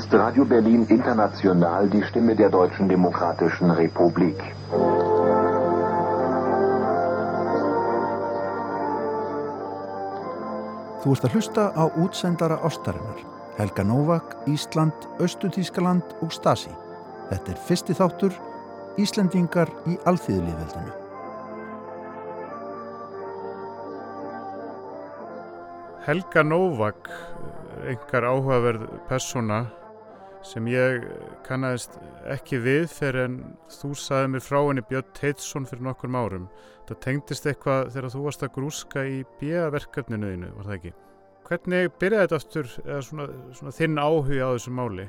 ist Radio Berlin International die Stimme der Deutschen Demokratischen Republik. Þú ert að hlusta á útsendara ástarinnar, Helga Novak, Ísland, Östutískaland og Stasi. Þetta er fyrsti þáttur, Íslandingar í alþýðulíðveldinu. Helga Novak, einhver áhugaverð persóna sem ég kannast ekki við fyrir en þú saði mér frá henni Björn Teitsson fyrir nokkur árum. Það tengdist eitthvað þegar þú varst að grúska í bíaverkefninu þínu, var það ekki? Hvernig byrjaði þetta aftur, eða svona, svona þinn áhuga á þessu máli?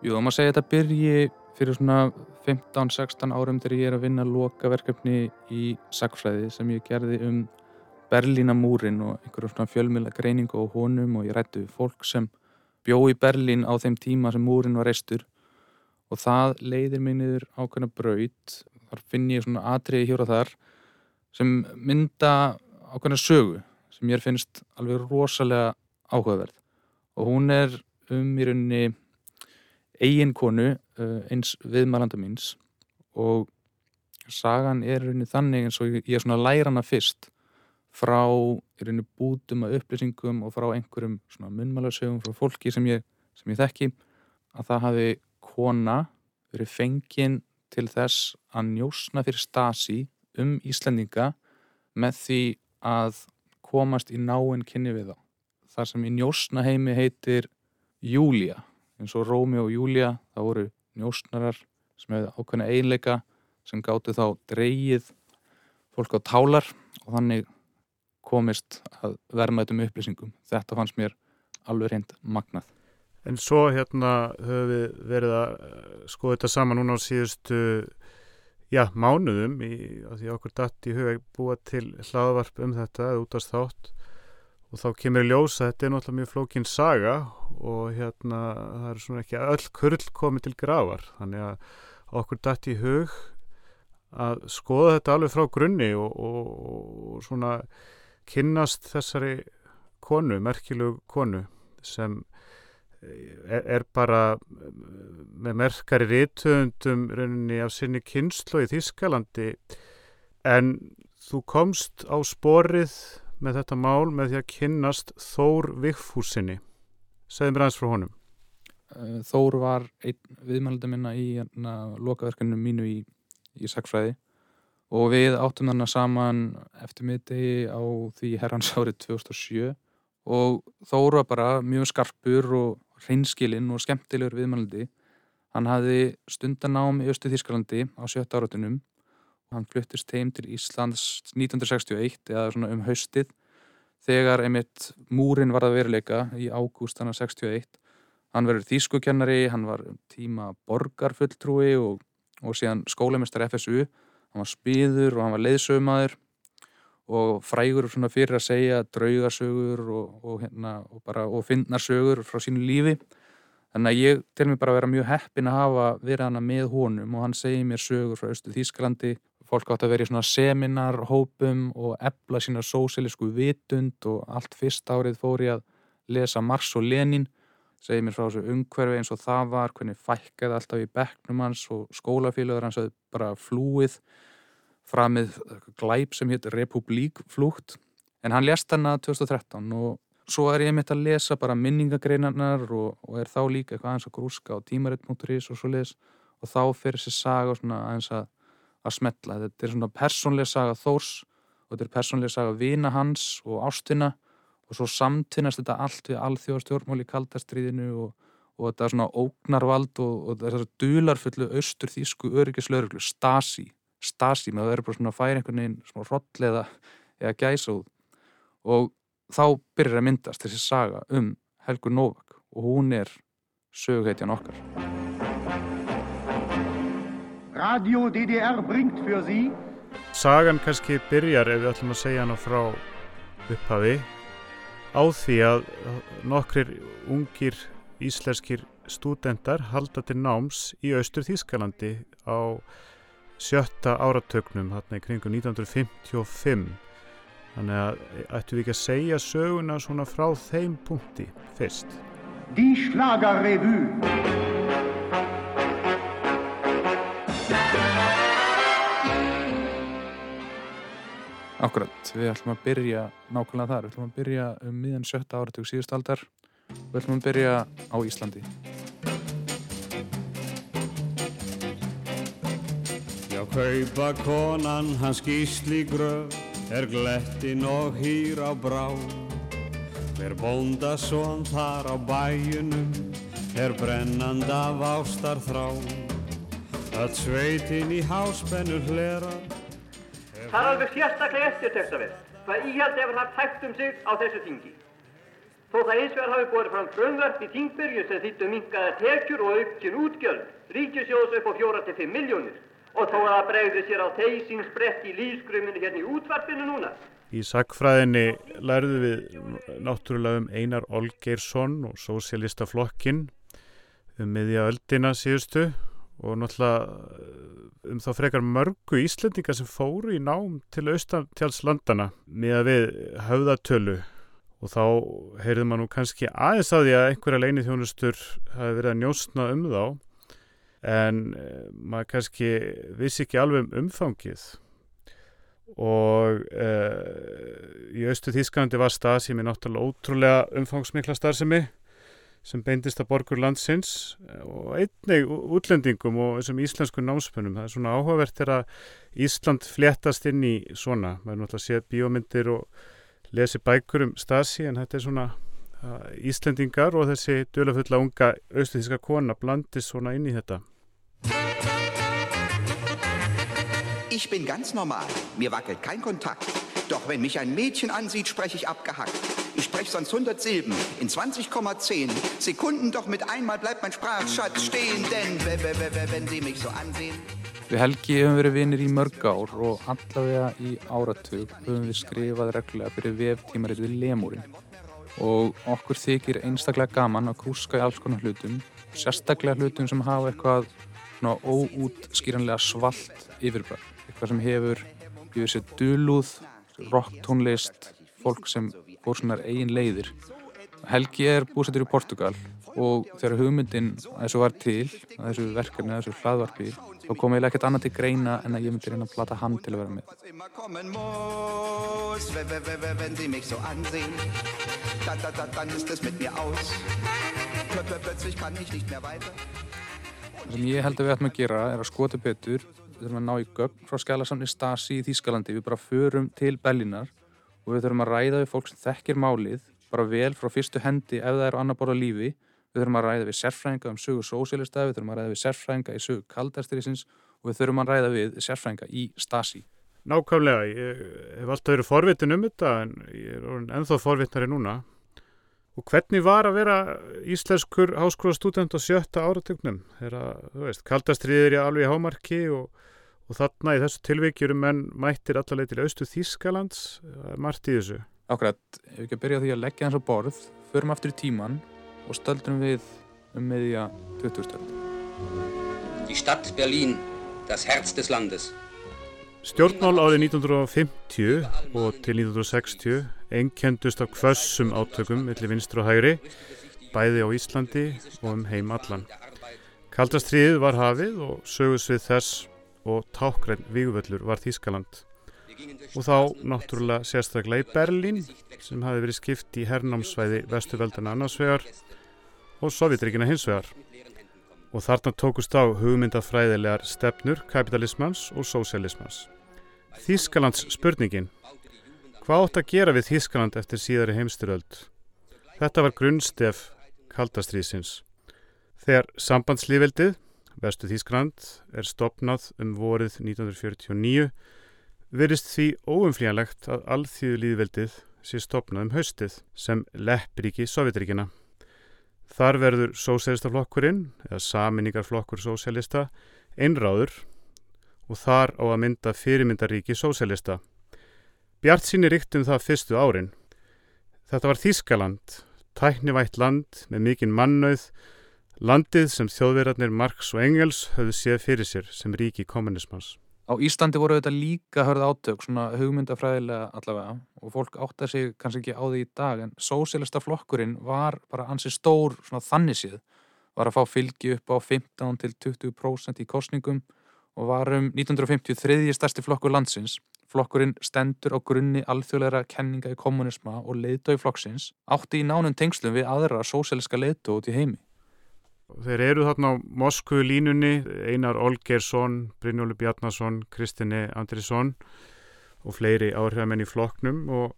Jú, þá má segja þetta byrji fyrir svona 15-16 árum þegar ég er að vinna loka verkefni í sagfræði sem ég gerði um Berlínamúrin og einhverjum svona fjölmjöla greiningu á honum og ég rætti fólk sem bjó í Berlín á þeim tíma sem múrin var reistur. Og það leiðir mig niður ákveðna braut. Þar finn ég svona atriði hjóra þar sem mynda ákveðna sögu sem ég finnst alveg rosalega áhugaverð. Og hún er um í rauninni eiginkonu uh, eins viðmælanda míns. Og sagan er rauninni þannig eins og ég er svona lærana fyrst frá í rauninni bútum að upplýsingum og frá einhverjum svona munmælarsögum frá fólki sem ég, sem ég þekki að það hafi kona verið fenginn til þess að njósna fyrir stasi um Íslandinga með því að komast í náinn kynni við þá. Það sem í njósna heimi heitir Júlia, eins og Rómi og Júlia, það voru njósnarar sem hefði ákveðna einleika sem gáttu þá dreyið fólk á tálar og þannig komist að vermaðum upplýsingum. Þetta fannst mér alveg reynd magnað. En svo hérna höfum við verið að skoða þetta saman núna á síðustu já, mánuðum í, því okkur datt í huga búa til hlaðvarp um þetta út af þátt og þá kemur í ljós að þetta er náttúrulega mjög flókin saga og hérna það er svona ekki öll kurl komið til gravar þannig að okkur datt í hug að skoða þetta alveg frá grunni og, og, og svona kynnast þessari konu, merkilegu konu sem er, er bara með merkari rítöndum rauninni af sinni kynslu í Þískalandi en þú komst á sporið með þetta mál með því að kynnast Þór Vigfúsinni segð mér aðeins frá honum. Eh, Þór var einn viðmælda minna í hérna, lokaverkanu mínu í, í Saksfræði og við áttum þarna saman eftir miðdegi á því herrans árið 2007 og Þór var bara mjög skarpur og hreinskilinn og skemmtilegur viðmælandi. Hann hafði stundanám í Östu Þísklandi á sjötta áratunum og hann fluttist heim til Íslands 1961 eða svona um haustið þegar einmitt múrin var að veruleika í ágúst hann að 61. Hann verður þýskukennari, hann var tíma borgarfulltrúi og, og síðan skólemestar FSU. Hann var spíður og hann var leiðsögumæður og frægur fyrir að segja draugasögur og, og, hérna, og, og finnarsögur frá sínu lífi. Þannig að ég til mig bara að vera mjög heppin að hafa verið hana með honum og hann segir mér sögur frá Östu Þísklandi fólk átt að vera í svona seminar hópum og ebla sína sósilisku vitund og allt fyrst árið fór ég að lesa Mars og Lenin segir mér frá þessu umhverfi eins og það var hvernig fækkaði alltaf í bekknum hans og skólafélagur hans að bara flúið framið glæp sem hétt Republikflúkt en hann lést hana 2013 og svo er ég mitt að lesa bara minningagreinarnar og, og er þá líka eitthvað aðeins að grúska á tímaritt.is og svo les og þá fyrir þessi saga aðeins að, að smetla þetta er svona persónlega saga Þórs og þetta er persónlega saga vina hans og ástina og svo samtvinnast þetta allt við alþjóðastjórnmál í kaldastriðinu og, og þetta er svona ógnarvald og, og þessar dularfullu austur þýsku öryggislauruglu Stasi stasi með að vera bara svona að færa einhvern veginn svona roll eða, út og þá byrjar að myndast þessi saga um Helgur Novak og hún er sögheitjan okkar. Radio DDR bringt fyrir því Sagan kannski byrjar ef við ætlum að segja hana frá upphafi á því að nokkrir ungir íslenskir stúdendar halda til náms í Östur Þískalandi á sjötta áratögnum hérna í kringum 1955 þannig að ættu við ekki að segja söguna svona frá þeim punkti fyrst Die Schlagerrevue. Akkurat, við ætlum að byrja nákvæmlega þar, við ætlum að byrja um miðan sjötta áratug síðust aldar. Og við ætlum að byrja á Íslandi. Já, kaupa konan hans gísli gröf. Er glettin og hýr á brá. Hver bóndasón þar á bæjunum. Er brennand af ástar þrá Að sveitin í háspennu hlera Það er alveg sérstaklega eftirtekstavert hvað íhjald hefur haft hægt um sig á þessu þingi. Þó það eins vegar hafi borið fram frumvörp í þingbyrju sem þýttu minkaða tekjur og aukkin útgjöld, ríkisjóðs upp á 4-5 miljónir og þó að það bregði sér á teysingsbrett í lífsgruminu hérna í útvarpinu núna. Í sagfræðinni lærðu við náttúrulega um Einar Olgeirsson og Sósialistaflokkin um miðja öldina síðustu og náttúrulega um þá frekar mörgu Íslendinga sem fóru í nám til austantjálslandana með að við höfðatölu. Og þá heyrði maður nú kannski aðeins að því að einhverja leini þjónustur hafi verið að njóstna um þá. En maður kannski vissi ekki alveg um umfangið. Og uh, í austu Þísklandi var stað sem er náttúrulega ótrúlega umfangsmikla starfsemi sem beindist að borgur landsins og einnig útlendingum og þessum íslensku námspönum. Það er svona áhugavert þegar að Ísland fléttast inn í svona. Maður er náttúrulega að sé bíómyndir og lesi bækur um stasi en þetta er svona uh, Íslendingar og þessi dölafulla unga austuðíska kona blandist svona inn í þetta. Ich bin ganz normal. Mir wackelt kein Kontakt. Doch wenn mich ein Mädchen ansieht, spreche ich abgehackt. Ich spreche sonst 100 Silben in 20,10 Sekunden, doch mit einmal bleibt mein Sprachschatz stehen, denn wenn Sie mich so ansehen. Við Helgi hefum verið vinir í mörg ár og allavega í áratug höfum við skrifað reglulega fyrir veftímaritið Lemúrin og okkur þykir einstaklega gaman að krúska í alls konar hlutum, sérstaklega hlutum sem hafa eitthvað svona óútskýranlega svalt yfirbræð, eitthvað sem hefur yfir sér dulúð, rocktónlist, fólk sem fór svona eigin leiðir. Helgi er búsettur í Portugal og þegar hugmyndin að þessu var til, að þessu verkefni, að þessu hlaðvarpi, þá kom eiginlega ekkert annað til greina en að ég myndi reyna að plata hann til að vera með. Það sem ég held að við ætlum að gera er að skota betur, við þurfum að ná í gögn frá skjálasamni Stasi í Þýskalandi, við bara förum til Bellinar og við þurfum að ræða við fólk sem þekkir málið, bara vel frá fyrstu hendi ef það er á annar borða lífi, við þurfum að ræða við sérfræðinga um sögu sósélista, við þurfum að ræða við sérfræðinga í sögu kaldarstyrjusins og við þurfum að ræða við sérfræðinga í Stasi. Nákvæmlega, ég hef alltaf verið forvitin um þetta en ég er ennþá forvitnari núna. Og hvernig var að vera íslenskur háskólastúdent á sjötta áratugnum? Þegar, þú veist, kaldastriðir í alveg hámarki og, og þarna í þessu tilvíkjurum menn mættir allaveg til austu Þískalands, margt í þessu. Akkurat, ef við ekki að byrja því að leggja hans á borð, förum aftur í tíman og stöldrum við um meðja 20 stöld. Die Stadt Berlin, das Herz des Landes. Stjórnmál árið 1950 og til 1960 einkendust af kvössum átökum millir vinstur og hægri, bæði á Íslandi og um heim allan. Kaldastriðið var hafið og sögursvið þess og tákgræn víguvöllur var Þískaland. Og þá náttúrulega sérstaklega í Berlín sem hafi verið skipt í hernámsvæði vestuveldana annarsvegar og Sovjetríkina hinsvegar. Og þarna tókust á hugmyndafræðilegar stefnur kapitalismans og sósialismans. Þískalands spurningin. Hvað átt að gera við Þískaland eftir síðari heimstyröld? Þetta var grunnstef kaldastriðsins. Þegar sambandslífveldið, vestu Þískaland, er stopnað um vorið 1949, verist því óumflíjanlegt að alþýðu líðveldið sé stopnað um haustið sem leppríki Sovjetríkina. Þar verður sósélistaflokkurinn, eða saminningarflokkur sósélista, einráður og þar á að mynda fyrirmyndaríki sósélista. Bjart síni ríkt um það fyrstu árin. Þetta var Þískaland, tæknivætt land með mikinn mannauð, landið sem þjóðverðarnir Marx og Engels höfðu séð fyrir sér sem ríki kommunismans. Á Íslandi voru þetta líka hörð átök, svona hugmyndafræðilega allavega og fólk átta sig kannski ekki á því í dag en sósélista flokkurinn var bara ansi stór svona þannig síð, var að fá fylgi upp á 15 til 20% í kostningum og var um 1953. stærsti flokkur landsins. Flokkurinn stendur á grunni alþjóðleira kenninga í kommunisma og leiðdói flokksins átti í nánum tengslum við aðra sóséliska leiðdó út í heimi. Þeir eru þarna á Moskvu línunni, Einar Olgersson, Brynjóli Bjarnason, Kristine Andrisson og fleiri áhrifamenn í flokknum og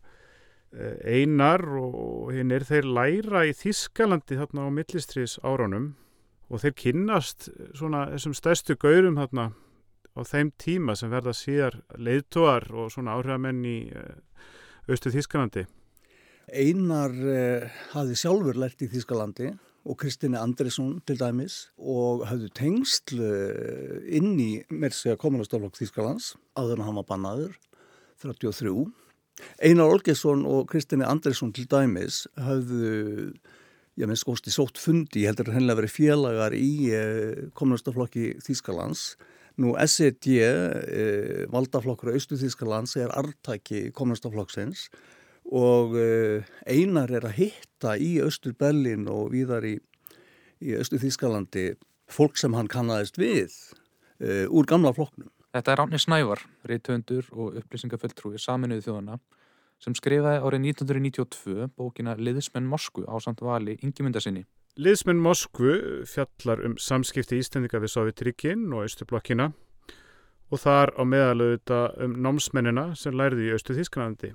eh, Einar og hinn er þeir læra í Þískalandi þarna á millistrís áránum og þeir kynnast svona þessum stærstu gaurum þarna á þeim tíma sem verða síðar leiðtóar og svona áhrifamenn í austu eh, Þískalandi. Einar eh, hafði sjálfur lært í Þískalandi og Kristina Andresson til dæmis og hafðu tengsl eh, inn í Mersega kommunastoflokk Þýskalands áður en hann var bannaður 33. Einar Olgesson og Kristina Andresson til dæmis hafðu ég minnst góðst í sótt fundi, ég heldur að hennilega verið félagar í eh, kommunastoflokki Þýskalands Nú SED, eh, valdaflokkur Austu Þýskalands, er artaki kommunastoflokksins og eh, einar er að hitta í Östur Berlin og víðar í, í Östur Þískalandi fólk sem hann kannadist við uh, úr gamla flokknum. Þetta er Ánni Snævar, reytöndur og upplýsingafulltrúi saminuði þjóðana sem skrifaði árið 1992 bókina Liðismenn Moskvu á samt vali yngjumyndasinni. Liðismenn Moskvu fjallar um samskipti ístendinga við Sovjetrikinn og Östurblokkina og þar á meðalauðita um námsmennina sem lærði í Östu Þísklandi.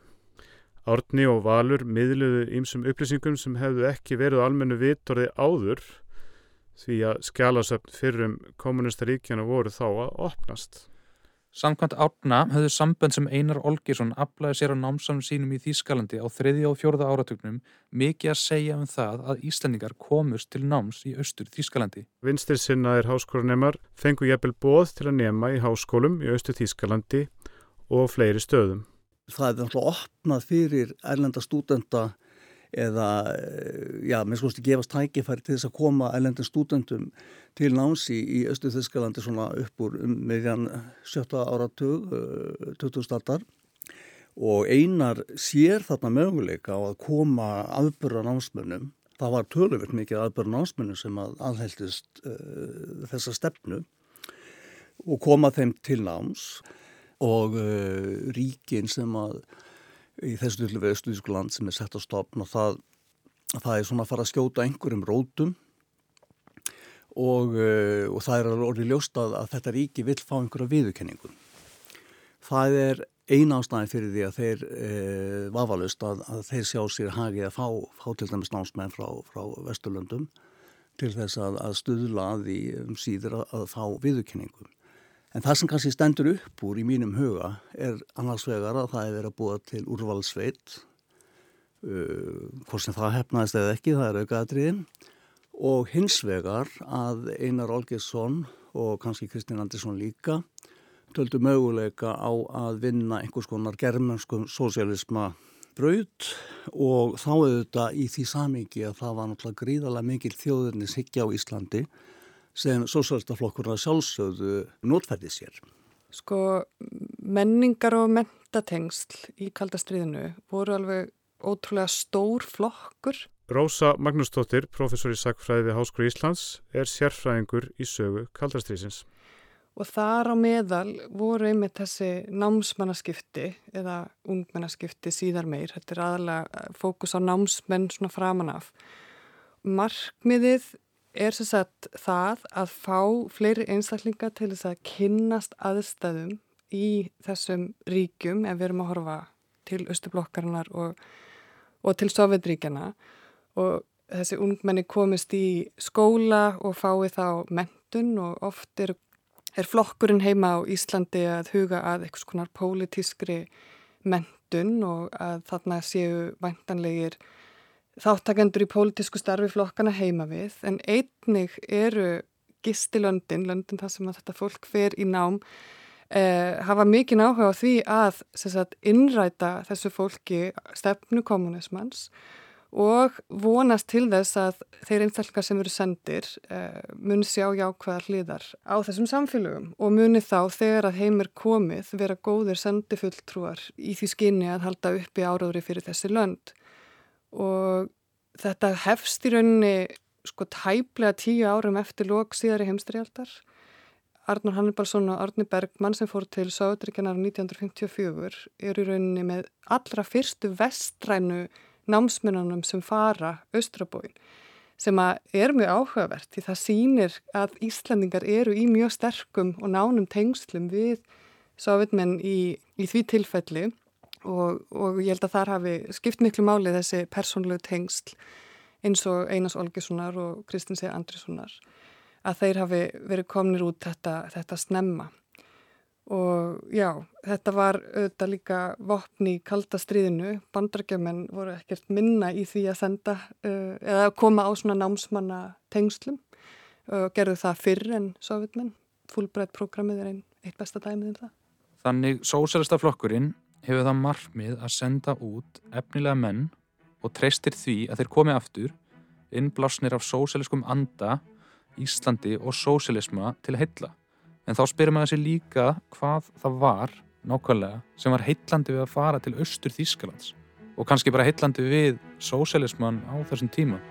Árni og Valur miðluðu ímsum upplýsingum sem hefðu ekki verið almennu vitorði áður því að skjálasöfn fyrrum kommunistaríkjana voru þá að opnast. Samkvæmt árna höfðu sambönd sem Einar Olgersson aflæði sér á námsamum sínum í Þýskalandi á þriðja og fjórða áratugnum mikið að segja um það að Íslandingar komust til náms í austur Þýskalandi. Vinstir sinnaðir háskólanemar fengu jæfnvel bóð til að nema í háskólum í austur Þýskalandi og fleiri stöðum það er náttúrulega opnað fyrir erlenda stúdenda eða, eh, já, með skoðast að gefast tækifæri til þess að koma erlendin stúdendum til námsi í Östu Þískalandi svona upp úr um meðjan sjötta áratug, 20 startar og einar sér þarna möguleika á að koma aðbörra námsmönnum. Það var töluvert mikið aðbörra námsmönnum sem að aðheldist uh, þessa stefnu og koma þeim til náms og uh, ríkin sem að í þessu tillu við Östuðískuland sem er sett á stopn og það, það er svona að fara að skjóta einhverjum rótum og, uh, og það er orðið ljóst að, að þetta ríki vil fá einhverja viðurkenningu. Það er eina ástæði fyrir því að þeir uh, vafalust að, að þeir sjá sér hagi að fá, fá til dæmis námsmenn frá, frá Vesturlöndum til þess að, að stuðla að því um síður að fá viðurkenningu. En það sem kannski stendur upp úr í mínum huga er annars vegar að það er verið að búa til úrvalsveit, uh, hvort sem það hefnaðist eða ekki, það er aukaðatriðin, og hins vegar að Einar Olgesson og kannski Kristinn Andersson líka töldu möguleika á að vinna einhvers konar germanskum sósialisma braut. Og þá auðvitað í því samingi að það var náttúrulega gríðarlega mikil þjóðurnis higgja á Íslandi sem sósálstaflokkurna sjálfsögðu notfæði sér. Sko menningar og mentatengsl í kaldastriðinu voru alveg ótrúlega stór flokkur. Rósa Magnúsdóttir, professor í Sakfræði við Háskóri Íslands, er sérfræðingur í sögu kaldastriðsins. Og þar á meðal voru einmitt þessi námsmannaskipti eða ungmannaskipti síðar meir. Þetta er aðalega fókus á námsmenn svona framanaf. Markmiðið er sem sagt það að fá fleiri einstaklinga til þess að kynnast aðstæðum í þessum ríkjum ef við erum að horfa til Östublokkarinnar og, og til Sovjetríkjana og þessi ungmenni komist í skóla og fái þá mentun og oft er, er flokkurinn heima á Íslandi að huga að eitthvað svona pólitískri mentun og að þarna séu væntanlegir þáttakendur í pólitísku starfi flokkana heima við en einnig eru gistilöndin, löndin þar sem þetta fólk fer í nám eh, hafa mikið áhuga á því að sagt, innræta þessu fólki stefnu kommunismans og vonast til þess að þeir einstaklingar sem eru sendir uh, muni sjá jákvæðar hliðar á þessum samfélögum og muni þá þegar að heimir komið vera góðir sendifulltrúar í því skinni að halda upp í áraðri fyrir þessi lönd og þetta hefst í rauninni sko tæplega tíu árum eftir lók síðari heimstrialdar Arnur Hannibalsson og Arni Bergmann sem fór til Sáðuríkjanar 1954 eru í rauninni með allra fyrstu vestrænu námsmennunum sem fara austrabóin sem er mjög áhugavert því það sýnir að Íslandingar eru í mjög sterkum og nánum tengslum við Sáðuríkmenn í, í því tilfelli og, og ég held að þar hafi skipt miklu máli þessi persónlegu tengsl eins og Einars Olgessonar og Kristins E. Andrissonar að þeir hafi verið komnir út þetta, þetta snemma og já, þetta var auðvitað líka vopni í kalda stríðinu bandargjömmen voru ekkert minna í því að senda uh, eða koma á svona námsmanna tengslum og uh, gerðu það fyrr en sovjetmenn fullbreytt prógramið er einn eitt besta dæmið um það. Þannig sósælista flokkurinn hefur það margmið að senda út efnilega menn og treystir því að þeir komi aftur innblásnir af sósæliskum anda Íslandi og sósilisma til heilla. En þá spyrir maður sér líka hvað það var nákvæmlega sem var heillandi við að fara til austur Þýskalands og kannski bara heillandi við sósilisman á þessum tíma.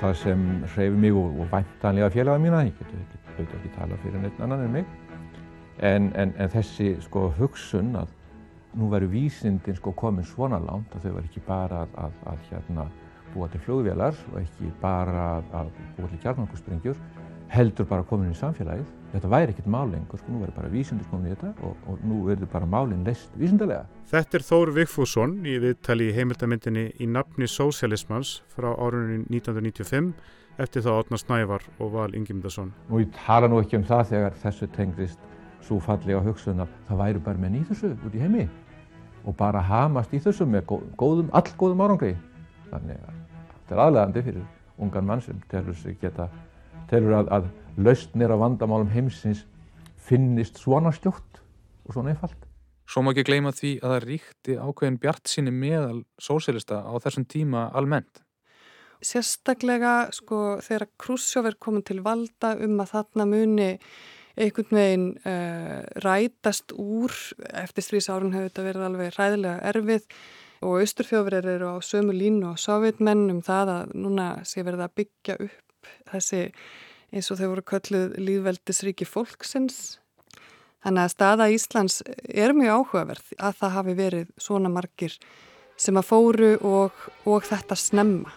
Það sem hreyfi mig og, væntanlega félaga mína, ég getur ekki, ekki tala fyrir neitt annan en mig, en, en, en þessi sko, hugsun að nú veru vísindin sko, komin svona langt að þau var ekki bara að, að, að hérna, búa til flugvélar og ekki bara að búa til kjarnangusprengjur heldur bara komin í samfélagið. Þetta væri ekkert mál lengur, sko, nú verður bara vísindur komin í þetta og, og nú verður bara málinn leist vísindarlega. Þetta er Þór Vigfússon í viðtali í heimildamindinni í nafni Sósialismans frá árunni 1995 eftir þá Otna Snævar og Val Ingemyndarsson. Og ég tala nú ekki um það þegar þessu tengist svo fallega hugsun að það væri bara menn í þessu út í heimi og bara hamast í þessu með góðum, allgóðum árangri. Þannig að þetta er aðlegandi fyrir ungan mann sem telur sig geta telur að, að lausnir á vandamálum heimsins finnist svona stjótt og svona einfalt. Svo má ekki gleyma því að það ríkti ákveðin bjart síni meðal sósélista á þessum tíma almennt. Sérstaklega sko þegar Krúsjóf er komin til valda um að þarna muni einhvern veginn uh, rætast úr eftir strísárun hefur þetta verið alveg ræðilega erfið og austurþjóðverðir eru á sömu línu og sovjetmenn um það að núna sé verið að byggja upp þessi eins og þau voru kölluð líðveldisríki fólksins. Þannig að staða Íslands er mjög áhugaverð að það hafi verið svona margir sem að fóru og, og þetta snemma.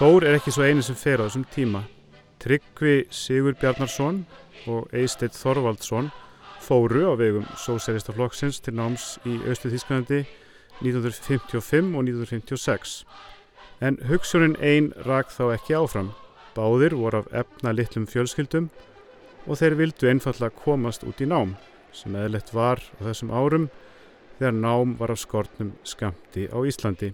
Þór er ekki svo eini sem fer á þessum tíma. Tryggvi Sigur Bjarnarsson og Eisteit Þorvaldsson fóru á vegum Sósælista flokksins til náms í Östu Þísklandi 1955 og 1956. En hugsunin einn rak þá ekki áfram. Báðir voru af efna litlum fjölskyldum og þeir vildu einfalla komast út í nám sem eðlert var á þessum árum þegar nám var af skortnum skamti á Íslandi.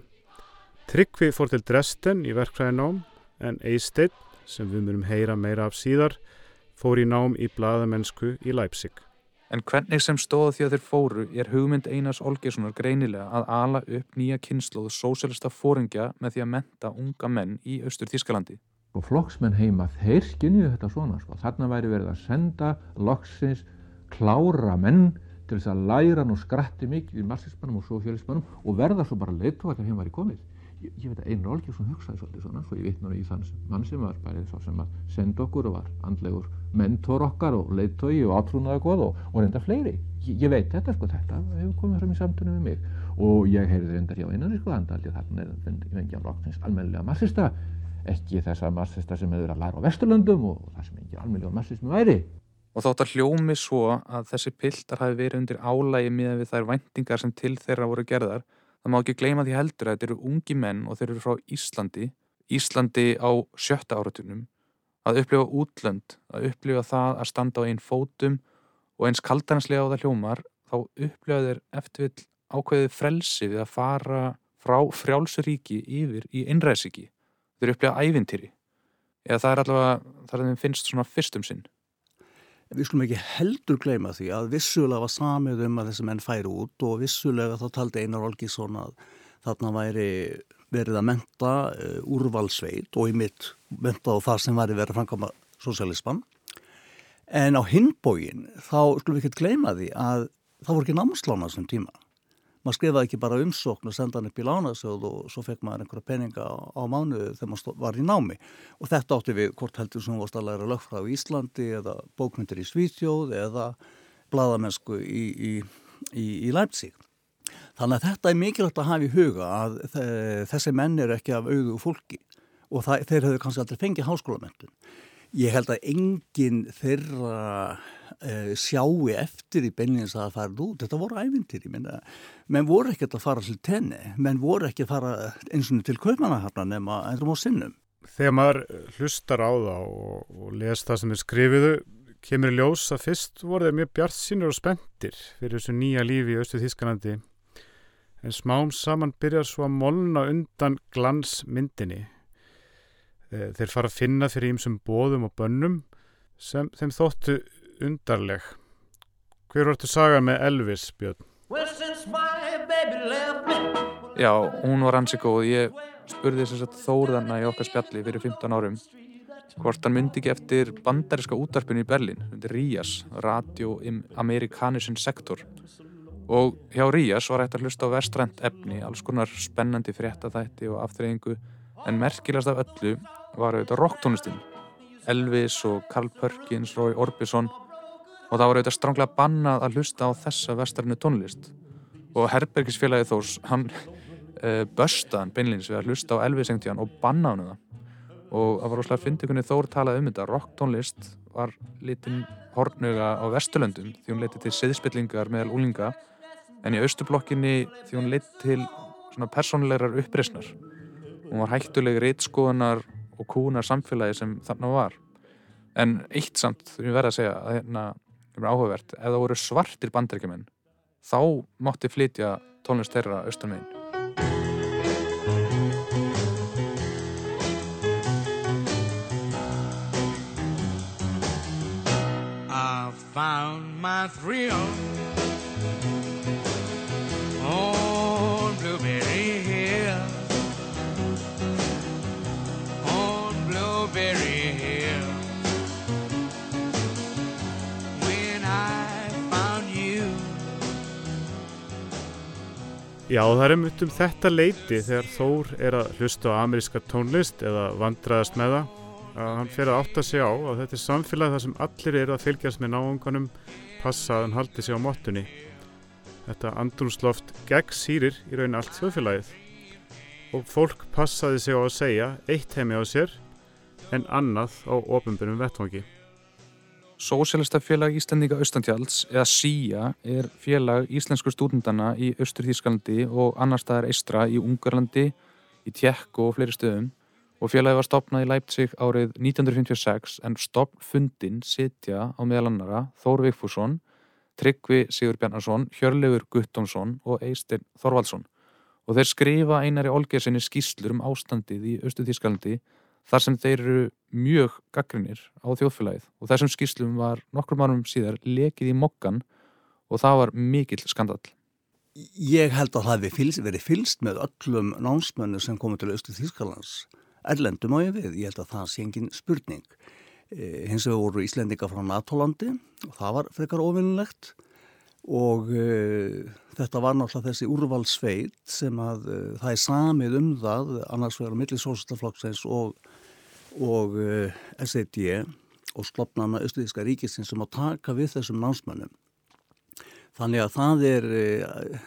Tryggvi fór til Dresden í verkfræðinám en Eisteit, sem við myndum heyra meira af síðar, fór í nám í bladamennsku í Leipzig. En hvernig sem stóða því að þeir fóru er hugmynd Einars Olgessonar greinilega að ala upp nýja kynnslóðu sósélista fóringja með því að menta unga menn í Östur Þískalandi. Og flokksmenn heima, þeir skinnju þetta svona, sko. þarna væri verið að senda loksins klára menn til þess að læra nú skratti mikið í marxismannum og sófélismannum og verða svo bara leitu að þeim væri komið ég, ég veit að Einar Olgjursson hugsaði svolítið svona svo ég vitna í þann mann sem var bara svo sem að senda okkur og var andlegur mentor okkar og leittói og átrúnaði góð og, og reynda fleiri. Ég, ég veit þetta sko, þetta hefur komið fram í samtunum með mig. Og ég heyrði reyndar hjá Einar sko, andaldi þarna er vengja loksins almennilega massista ekki þessa massista sem hefur að læra á Vesturlöndum og það sem ekki almennilega massismi væri. Og þótt að hljómi svo að þessi piltar hafi verið undir álægi miðan við þær vendingar sem til þeirra voru gerðar það má ekki gleyma því heldur að þetta eru ungi menn og þeir eru frá Íslandi. Íslandi á sjötta áratunum að upplifa útlönd að upplifa það að standa á einn fótum og eins kaldanslega á það hljómar þá upplifa þeir eftirvill ákveðið frelsi við að fara frá frjálsuríki yfir í innræðsíki þeir upplifa ævintýri. Eða það er allavega það er þeim finnst svona fyrstum sinn Við skulum ekki heldur gleyma því að vissulega var samið um að þessi menn færi út og vissulega þá taldi Einar Olgísson að þarna væri verið að menta uh, úrvalsveit og í mitt menta á það sem væri verið að framkama sosialisman. En á hinbógin þá skulum við ekki gleyma því að það voru ekki námslána sem tíma maður skrifaði ekki bara umsókn og senda hann upp í lánasjóð og svo fekk maður einhverja peninga á, á mánuðu þegar maður var í námi og þetta átti við hvort heldur sem varst að læra lögfræð í Íslandi eða bókmyndir í Svítjóð eða bladamennsku í, í, í, í Leipzig. Þannig að þetta er mikilvægt að hafa í huga að þessi menn er ekki af auðu fólki og það, þeir hefur kannski aldrei fengið háskólamöndun. Ég held að enginn þeirra uh, sjáu eftir í beinleins að það farið út. Þetta voru ævindir, ég minna. Menn voru ekkert að fara til tenni, menn voru ekki að fara eins og til kaupmanahafna nema einrum á sinnum. Þegar maður hlustar á það og, og les það sem er skrifiðu, kemur í ljós að fyrst voru þeir mjög bjart sínur og spendir fyrir þessu nýja lífi í Östu Þískanandi. En smám saman byrjar svo að molna undan glansmyndinni. Eh, þeir fara að finna fyrir ímsum bóðum og bönnum sem þeim þóttu undarleg. Hver vartu saga með Elvis, Björn? Já, hún var hansi góð. Ég spurði þess að þóðana í okkar spjalli fyrir 15 árum hvort hann myndi ekki eftir bandariska útarpinu í Berlin, undir RIAS, Radio Americanischen Sector. Og hjá RIAS var hægt að hlusta á vestrænt efni, alls konar spennandi fréttaþætti og aftreyingu, en merkilegast af öllu var auðvitað rocktónlistin. Elvis og Carl Perkins, Roy Orbison og það var auðvitað stránglega bannað að hlusta á þessa vestrænu tónlist. Og Herbergisfélagi Þórs hann uh, börstaðan beinleins við að hlusta á Elvis engtíðan og bannaði hann það. Og það var óslægt að fyndi hvernig Þór talaði um þetta. Rock tónlist var litin hornuga á Vesturlöndum því hún leiti til siðspillingar meðal úlinga en í Östublokkinni því hún leiti til svona personlegar uppreysnar hún var hættuleg reitskoðunar og kúnar samfélagi sem þarna var. En eitt samt þú verður að segja að hérna sem er áhugavert, ef það voru svartir bandrækjumenn þá mátti flytja tónlist þeirra austan meginn. I found my thrill Já, það er um þetta leiti þegar Þór er að hlusta á ameríska tónlist eða vandraðast með það að hann fyrir að átta sig á að þetta er samfélag þar sem allir eru að fylgjast með náunganum passa að hann haldi sig á mottunni. Þetta andrúnsloft gegn sýrir í raunin allt þjóðfélagið og fólk passaði sig á að segja eitt heimi á sér en annað á ofinbjörnum vettvangi. Sósélista félag Íslandíka Austantjáls eða SÍA er félag íslensku stúdendana í Östur-Þískalandi og annar staðar eistra í Ungarlandi, í Tjekk og fleiri stöðum. Og félagi var stopnað í Leipzig árið 1956 en stopnfundin sitja á meðal annara Þór Vigfússon, Tryggvi Sigur Bjarnarsson, Hjörlegur Guttónsson og Eistin Þorvaldsson. Og þeir skrifa einari olgersinni skýslur um ástandið í Östur-Þískalandi þar sem þeir eru mjög gaggrinir á þjóðfélagið og þessum skýrslum var nokkrum árum síðar lekið í mokkan og það var mikill skandal. Ég held að það hefði verið fylst með öllum námsmönnu sem komið til Östu Þýskalands. Erlendum á ég við, ég held að það sé engin spurning. E, hins vegar voru Íslendinga frá NATO-landi og það var frekar ofinnilegt og e, þetta var náttúrulega þessi úrvalsveit sem að e, það er samið um það annars vegar millisósastaflokksins og og eh, SAD og slopnana Östuðíska ríkisins sem að taka við þessum námsmönnum. Þannig að það er uh,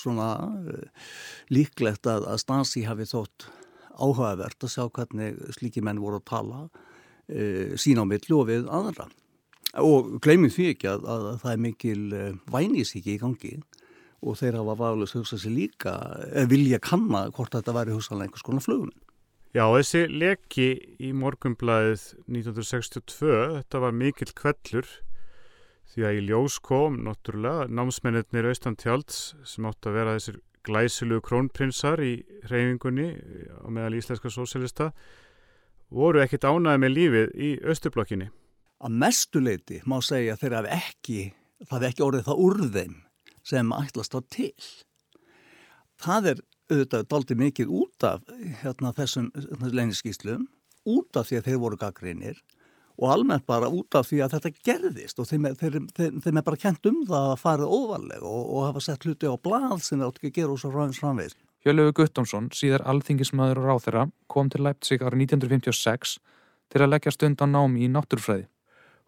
svona uh, líklegt að, að Stasi hafi þótt áhugavert að sjá hvernig slíki menn voru að tala sín á millu og við aðra. Og gleymið því ekki að, að, að það er mikil vænisíki í gangi og þeir hafa vafalust hugsað sér líka, vilja kanna hvort þetta væri hugsaðlega einhvers konar flugum. Já, þessi leki í morgumblæðið 1962, þetta var mikill kvellur því að í ljós kom náttúrulega námsmennir Austantjálds sem átt að vera þessir glæsilugu krónprinsar í reyfingunni á meðal íslenska sósélista voru ekkit ánæði með lífið í Östublokkinni. Að mestuleiti má segja þeirra ekki, það hef ekki orðið það úr þeim sem ætlast á til. Það er auðvitað daldi mikið út af hérna, þessum leyniskíslum, út af því að þeir voru gaggreinir og almennt bara út af því að þetta gerðist og þeim er, þeim, þeim, þeim er bara kent um það að farið óvarlega og, og hafa sett hluti á blað sem það átt ekki að gera úr svo ræðins framvegis. Hjörlegu Guttómsson, síðar alþingismæður og ráþeira, kom til Leipzig árið 1956 til að leggja stund á námi í náttúrfræði.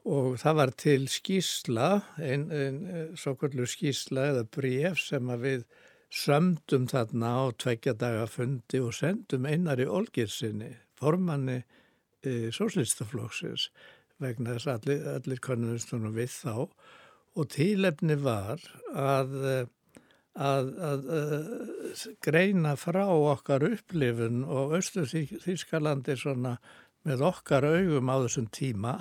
Og það var til skísla, einn ein, svo kvöldur skísla eða bref sem að við sömdum þarna á tveggja daga fundi og sendum einari Olgirsinni, formanni e, sóslistaflóksins vegna þess að allir, allir konunustunum við þá. Og tílefni var að, að, að, að greina frá okkar upplifun og Östu Þýskalandi með okkar augum á þessum tíma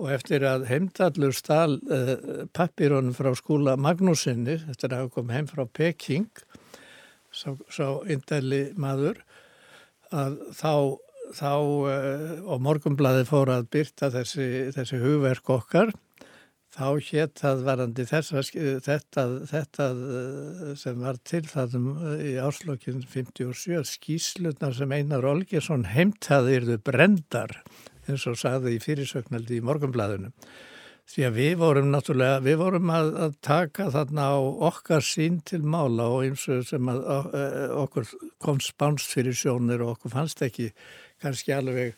og eftir að heimdallur stál uh, pappirónum frá skúla Magnúsinni, eftir að hafa komið heim frá Peking, sá, indæli maður, að þá, þá uh, og morgumblaði fór að byrta þessi, þessi hugverk okkar, þá hétt að varandi þessa, þetta, þetta sem var til þaðum í áslokkin 57 skíslunar sem Einar Olgesson heimtaðirðu brendar eins og sagði í fyrirsögnaldi í morgunblæðinu. Því að við vorum náttúrulega, við vorum að, að taka þarna á okkar sín til mála og eins og sem að okkur kom spánst fyrir sjónir og okkur fannst ekki kannski alveg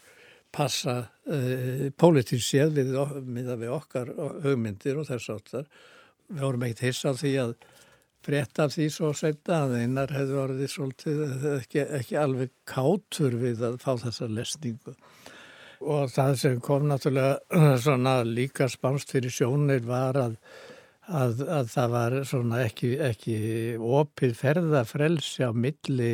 passa uh, pólitísk séð við, við, okkar hugmyndir og þess áttar. Við vorum ekkert hissa því að breytta því svo setna að einar hefur orðið svolítið ekki, ekki alveg kátur við að fá þessa lesningu. Og það sem kom náttúrulega svona líka spánst fyrir sjónir var að, að, að það var svona ekki, ekki opið ferðafrelsi á milli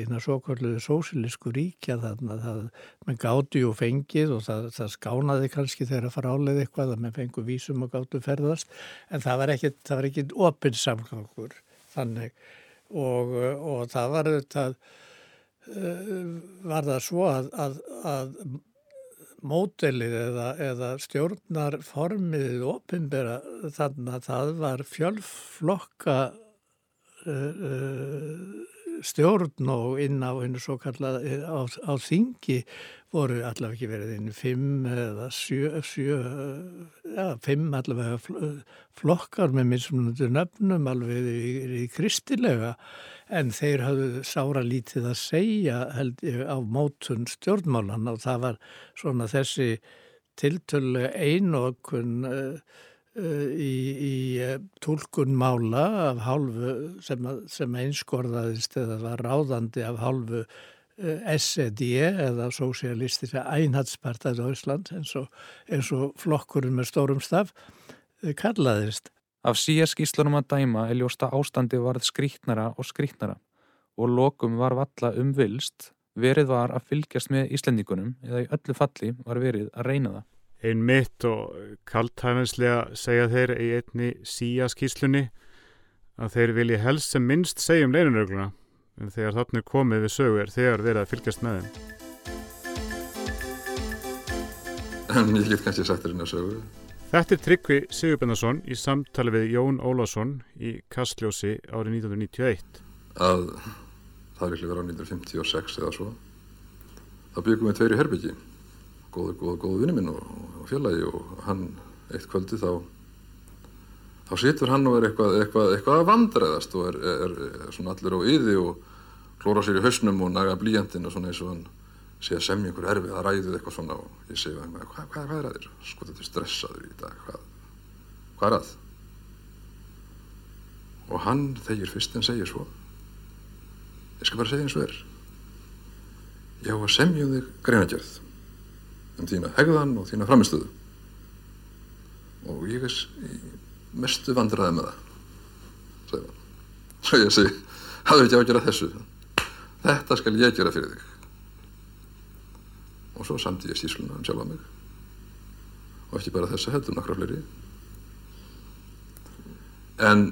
hérna svo kalluðu sósilísku ríkja þarna. Það með gáti og fengið og það, það skánaði kannski þegar fráleið eitthvað að með fengu vísum og gátu ferðast en það var ekki, það var ekki opið samgangur þannig. Og, og það var þetta var það svo að, að, að mótelið eða, eða stjórnarformið ofinbera þannig að það var fjölflokka uh, stjórn og inn á einu svo kallað á, á þingi voru allavega ekki verið inn fimm eða sjö, sjö ja, fimm allavega flokkar með mismunandi nöfnum alveg í, í kristilega en þeir hafðu sára lítið að segja held á mótun stjórnmálan og það var svona þessi tiltölu einokun uh, uh, í, í uh, tólkun mála af hálfu sem, sem einskorðaðist eða var ráðandi af hálfu SED eða Sósialistisja Einhatspartað á Ísland eins og, og flokkurinn með stórum staf kallaðist. Af síaskíslunum að dæma er ljósta ástandi varð skrítnara og skrítnara og lokum var valla umvilst, verið var að fylgjast með Íslendingunum eða í öllu falli var verið að reyna það. Einn mitt og kaltæfinslega segja þeir í einni síaskíslunni að þeir vilji helst sem minnst segja um leinunrögluna en þegar þarna komið við sögur þegar verið að fylgjast með þeim. En ég get kannski sagt þér inn að sögu. Þetta er Tryggvi Sigurbjörnarsson í samtali við Jón Ólásson í Kastljósi árið 1991. Að það ekki verið á 1956 eða svo. Það byggum við tveir í Herbygji, góðu, góðu, góðu vinni minn og, og fjölaði og hann eitt kvöldi þá þá situr hann og er eitthvað, eitthvað, eitthvað að vandræðast og er, er, er svona allir á yði og klóra sér í hausnum og naga blíjandin og svona eins og hann sé að semja einhver erfið að ræðu eitthvað svona og ég segi hann, hvað, hvað, er að þér? Sko þetta er stressaður í dag, hvað, hvað er að? Og hann þegir fyrst en segir svo, ég skal bara segja eins og er, ég á að semja um þig greinagjörð um þína hegðan og þína framistöðu og ég er mestu vandraði með það, segir hann. Svo ég segi, hafðu ekki á að gera þessu, þetta skal ég gera fyrir þig og svo samti ég stísluna um sjálfa mig. Og ekki bara þessa heldur nokkra fleiri. En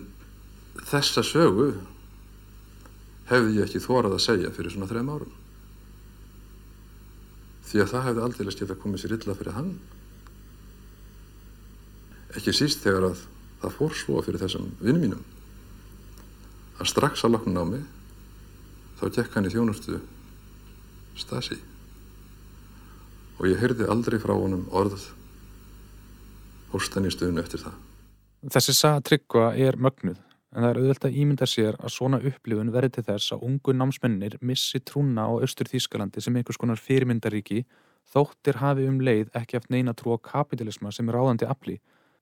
þessa sögu hefði ég ekki þórað að segja fyrir svona þrejum árum. Því að það hefði aldrei geta komið sér illa fyrir hann. Ekki síst þegar að það fór svo fyrir þessum vinnum mínum. Að strax að lokna á mig þá gekk hann í þjónustu stasi og ég heyrði aldrei frá honum orð hóstan í stöðun eftir það. Þessi saga tryggva er mögnuð en það er auðvitað að ímynda sér að svona upplifun verði til þess að ungu námsmennir missi trúna á austur Þýskalandi sem einhvers konar fyrirmyndaríki þóttir hafi um leið ekki haft neina trú á kapitalisma sem er ráðandi afli.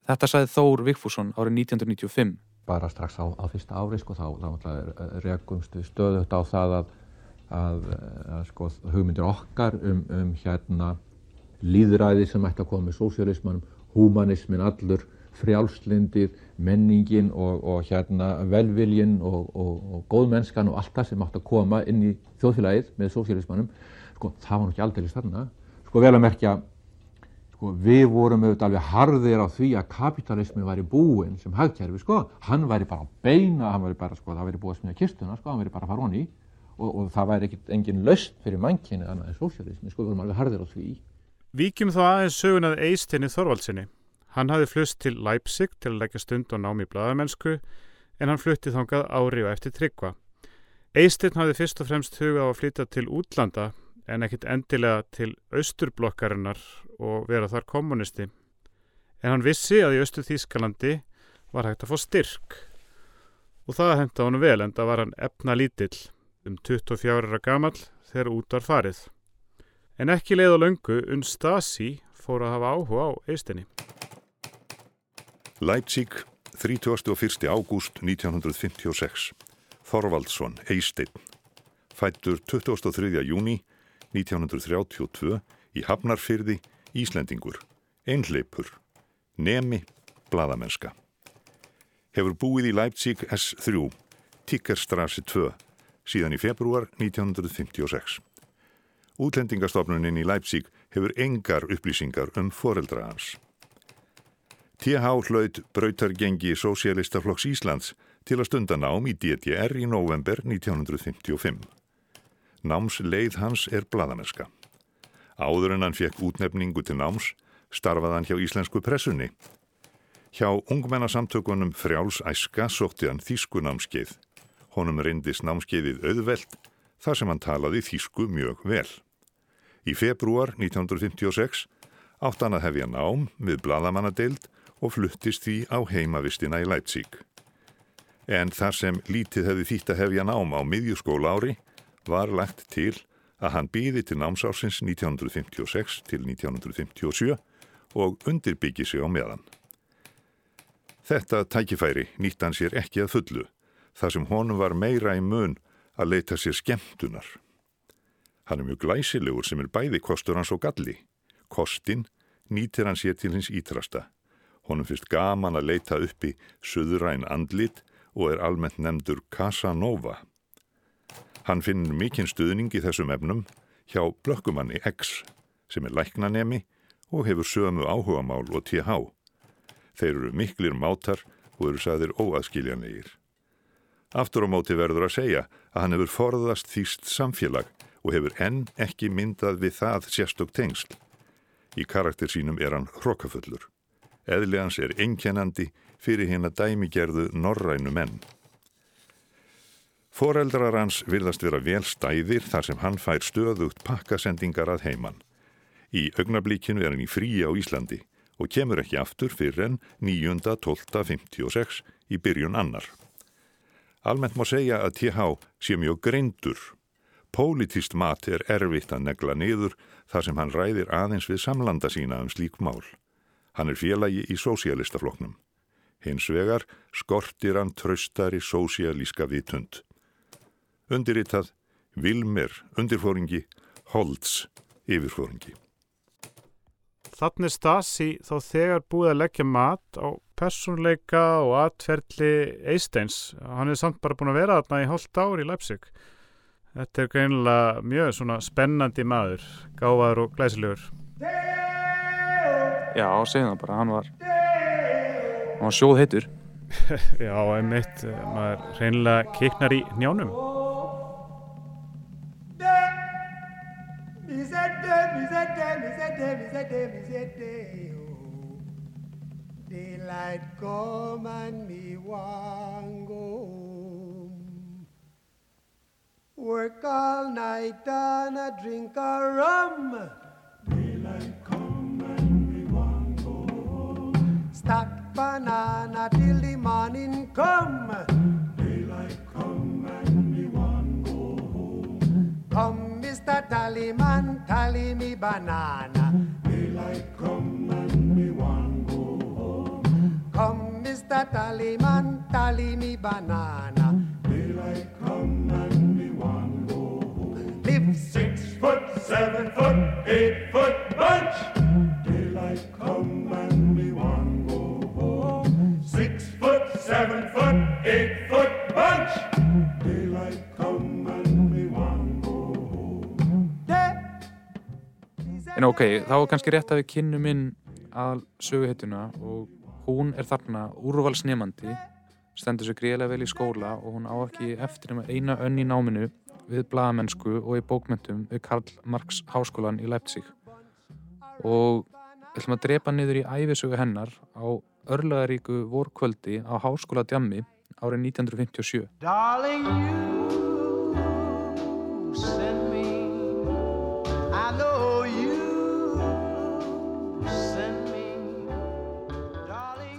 Þetta sagði Þór Vigfússon árið 1995. Bara strax á, á fyrsta ári sko, þá, þá rekumstu stöðut á það að, að, að sko, hugmyndir okkar um, um hérna, líðræði sem ætti að koma með sósialismanum, humanismin allur, frjálslindið, menningin og, og hérna, velviljin og, og, og góðmennskan og allt það sem átti að koma inn í þjóðfélagið með sósialismanum, sko, það var ekki aldrei stanna. Sko vel að merkja Sko, við vorum auðvitað alveg harðir á því að kapitalismi væri búinn sem hagkerfi, sko. Hann væri bara á beina, hann væri bara, sko, það væri búið að smíða kistuna, sko, hann væri bara að fara honni og, það væri ekkert engin löst fyrir mannkynni annað en sósialismi, sko, við vorum alveg harðir á því. Víkjum þá aðeins sögun að Eistinni Þorvaldsinni. Hann hafði flust til Leipzig til að leggja stund og námi í bladamennsku en hann flutti þangað ári og eftir tryggva. Eistinn hafði fyrst og fremst hugað á að flytja til útlanda en ekkit endilega til austurblokkarinnar og vera þar kommunisti. En hann vissi að í austur Þýskalandi var hægt að fá styrk. Og það henda honum vel en það var hann efna lítill um 24 ára gamal þegar út var farið. En ekki leið á löngu unn Stasi fór að hafa áhuga á eistinni. Leipzig, 31. ágúst 1956. Þorvaldsson, Eisteinn. Fættur 23. júni 1932 í Hafnarfyrði, Íslendingur, einhleipur, nemi, bladamenska. Hefur búið í Leipzig S3, Tikkerstrasse 2, síðan í februar 1956. Útlendingastofnunin í Leipzig hefur engar upplýsingar um foreldra hans. TH hlaut brautargengi Sósialistaflokks Íslands til að stunda nám í DDR í november 1955. Náms leið hans er bladamenska. Áður en hann fekk útnefningu til náms starfað hann hjá íslensku pressunni. Hjá ungmennasamtökunum frjáls æska sótti hann þýsku námskeið. Honum reyndist námskeiðið auðvelt þar sem hann talaði þýsku mjög vel. Í februar 1956 átt hann að hefja nám við bladamannadeild og fluttist því á heimavistina í Leipzig. En þar sem lítið hefði þýtt að hefja nám á miðjuskóla ári var lagt til að hann býði til námsársins 1956 til 1957 og undirbyggi sig á meðan. Þetta tækifæri nýtt hann sér ekki að fullu, þar sem honum var meira í mun að leita sér skemmtunar. Hann er mjög glæsilegur sem er bæði kostur hans og galli. Kostin nýtir hann sér til hins ítrasta. Honum finnst gaman að leita upp í söðuræn andlit og er almennt nefndur Casanova. Hann finnur mikinn stuðning í þessum efnum hjá blökkumanni X sem er læknanemi og hefur sömu áhugamál og TH. Þeir eru miklir mátar og eru sagðir óaðskiljanlegir. Aftur á móti verður að segja að hann hefur forðast þýst samfélag og hefur enn ekki myndað við það sérstök tengsl. Í karakter sínum er hann hrokafullur. Eðli hans er einkennandi fyrir hérna dæmigerðu norrænu menn. Foreldrar hans virðast vera vel stæðir þar sem hann fær stöðugt pakkasendingar að heiman. Í augnablíkinu er hann í frí á Íslandi og kemur ekki aftur fyrir enn 9.12.56 í byrjun annar. Almennt má segja að TH sé mjög greindur. Pólitist mat er erfitt að negla niður þar sem hann ræðir aðeins við samlanda sína um slík mál. Hann er félagi í sósialistafloknum. Hins vegar skortir hann tröstari sósialíska vitund. Undirritað Vilmer, undirfóringi, Holtz, yfirfóringi. Þannig Stasi þá þegar búið að leggja mat á personleika og atferðli Eisteins. Hann er samt bara búin að vera þarna í hálft ár í Leipzig. Þetta er greinilega mjög svona spennandi maður, gáðar og glæsilegur. Já, segðum það bara, hann var, hann var sjóð heitur. Já, einmitt, maður reynilega kiknar í njánum. Daylight come and me drink Ok, þá er kannski rétt að við kynnum inn að söguhetuna og hún er þarna úrvalsnefandi, stendur sér gríðilega vel í skóla og hún á ekki eftir um eina önn í náminu við bladamennsku og í bókmentum við Karl Marx háskólan í Leipzig. Og við ætlum að drepa niður í æfisögu hennar á örlaðaríku vorkvöldi á háskóla djammi árið 1957.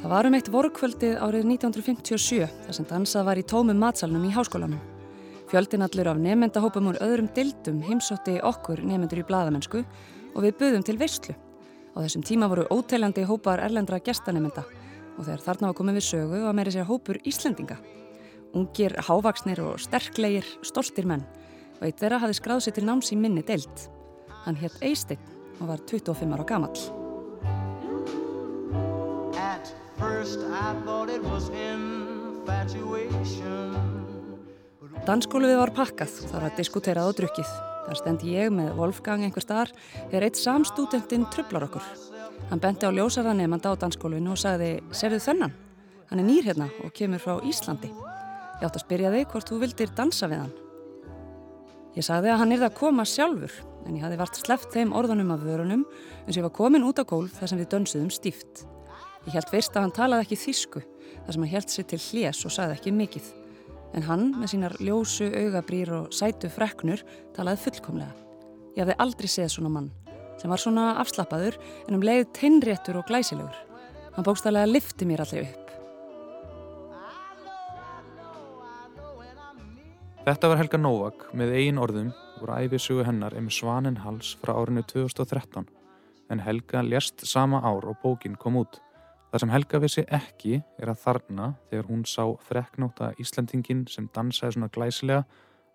Það var um eitt vorkvöldið árið 1957 þar sem dansað var í tómum matsalnum í háskólanum. Fjöldin allur af nefndahópum úr öðrum dildum heimsótti okkur nefndur í bladamennsku og við buðum til veistlu. Á þessum tíma voru óteljandi hópar erlendra gestanemenda og þegar þarna var komið við sögu var meiri sér hópur Íslendinga. Ungir, hávaksnir og sterklegir, stoltir menn og eitt þeirra hafi skráð sér til náms í minni deild. Hann hétt Eisteinn og var 25 ára gamall. Danskólufið var pakkað, þar var diskuterað og drukkið. Þar stendi ég með Wolfgang einhver staðar þegar eitt samstúdentinn trublar okkur. Hann benti á ljósara nefnda á danskólufinu og sagði, serðu þennan? Hann er nýr hérna og kemur frá Íslandi. Ég átt að spyrja þig hvort þú vildir dansa við hann. Ég sagði að hann yrði að koma sjálfur, en ég hafði vart sleppt þeim orðunum af vörunum eins og ég var komin út á gólf þar sem við dönsuðum stíft. Ég held fyrst að hann talaði ekki þísku, þar sem hann held sér til hljés og sagði ekki mikið. En hann, með sínar ljósu, augabrýr og sætu freknur, talaði fullkomlega. Ég hafði aldrei séð svona mann, sem var svona afslappaður en um leið teinréttur og glæsilegur. Hann bókstæðlega lifti mér allir upp. Þetta var Helga Novak með eigin orðum úr æfisugu hennar Emi Svaninhals frá árinu 2013 en Helga lést sama ár og bókin kom út. Það sem Helga vissi ekki er að þarna þegar hún sá freknóta Íslandingin sem dansaði svona glæsilega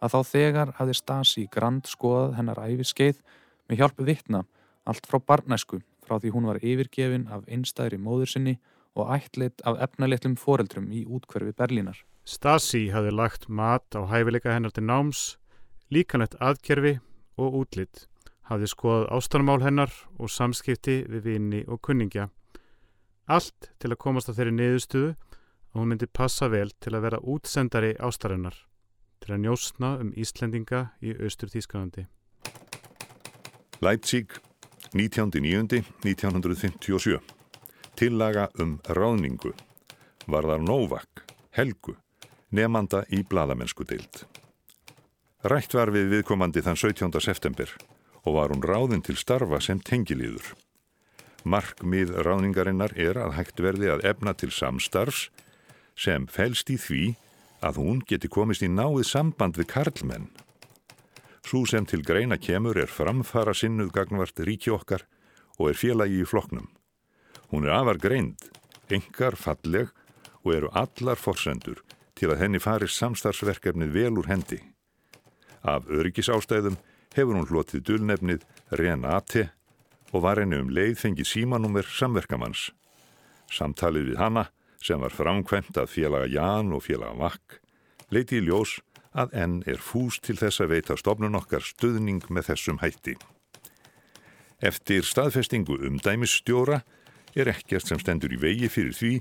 að þá þegar hafði Stasi grand skoðað hennar æfiskeið með hjálpu vittna allt frá barnæsku frá því hún var yfirgefin af einstæðri móður sinni og ættleitt af efnalitlum foreldrum í útkverfi Berlínar. Stasi hafði lagt mat á hæfileika hennar til náms, líkanlegt aðkerfi og útlitt, hafði skoðað ástarmál hennar og samskipti við vini og kunningja. Allt til að komast á þeirri niðurstuðu að hún myndi passa vel til að vera útsendari ástarinnar, til að njósna um Íslendinga í austur Þýskanandi. Leipzig, 19.9.1957. Tillaga um ráðningu. Varðar Novak, Helgu, nefnanda í bladamennsku deild. Rætt var við viðkomandi þann 17. september og var hún ráðin til starfa sem tengilíður. Markmið ráðningarinnar er að hægt verði að efna til samstarfs sem fælst í því að hún geti komist í náið samband við karlmenn. Svo sem til greina kemur er framfara sinnuð gagnvart ríki okkar og er félagi í floknum. Hún er afar greind, engar falleg og eru allar forsendur til að henni farið samstarfsverkefnið vel úr hendi. Af öryggisástæðum hefur hún hlotið dulnefnið Renate og var henni um leið fengið símanúmer samverkamanns. Samtalið við hanna, sem var framkvæmt að félaga Jan og félaga Vakk, leiti í ljós að enn er fús til þess að veita stofnun okkar stuðning með þessum hætti. Eftir staðfestingu umdæmisstjóra er ekkert sem stendur í vegi fyrir því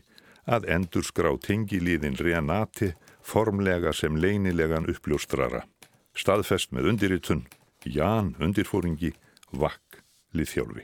að endur skrá tengiliðin Renate formlega sem leynilegan uppljóstrara. Staðfest með undirritun, Jan undirfóringi, vakk Liciolvi.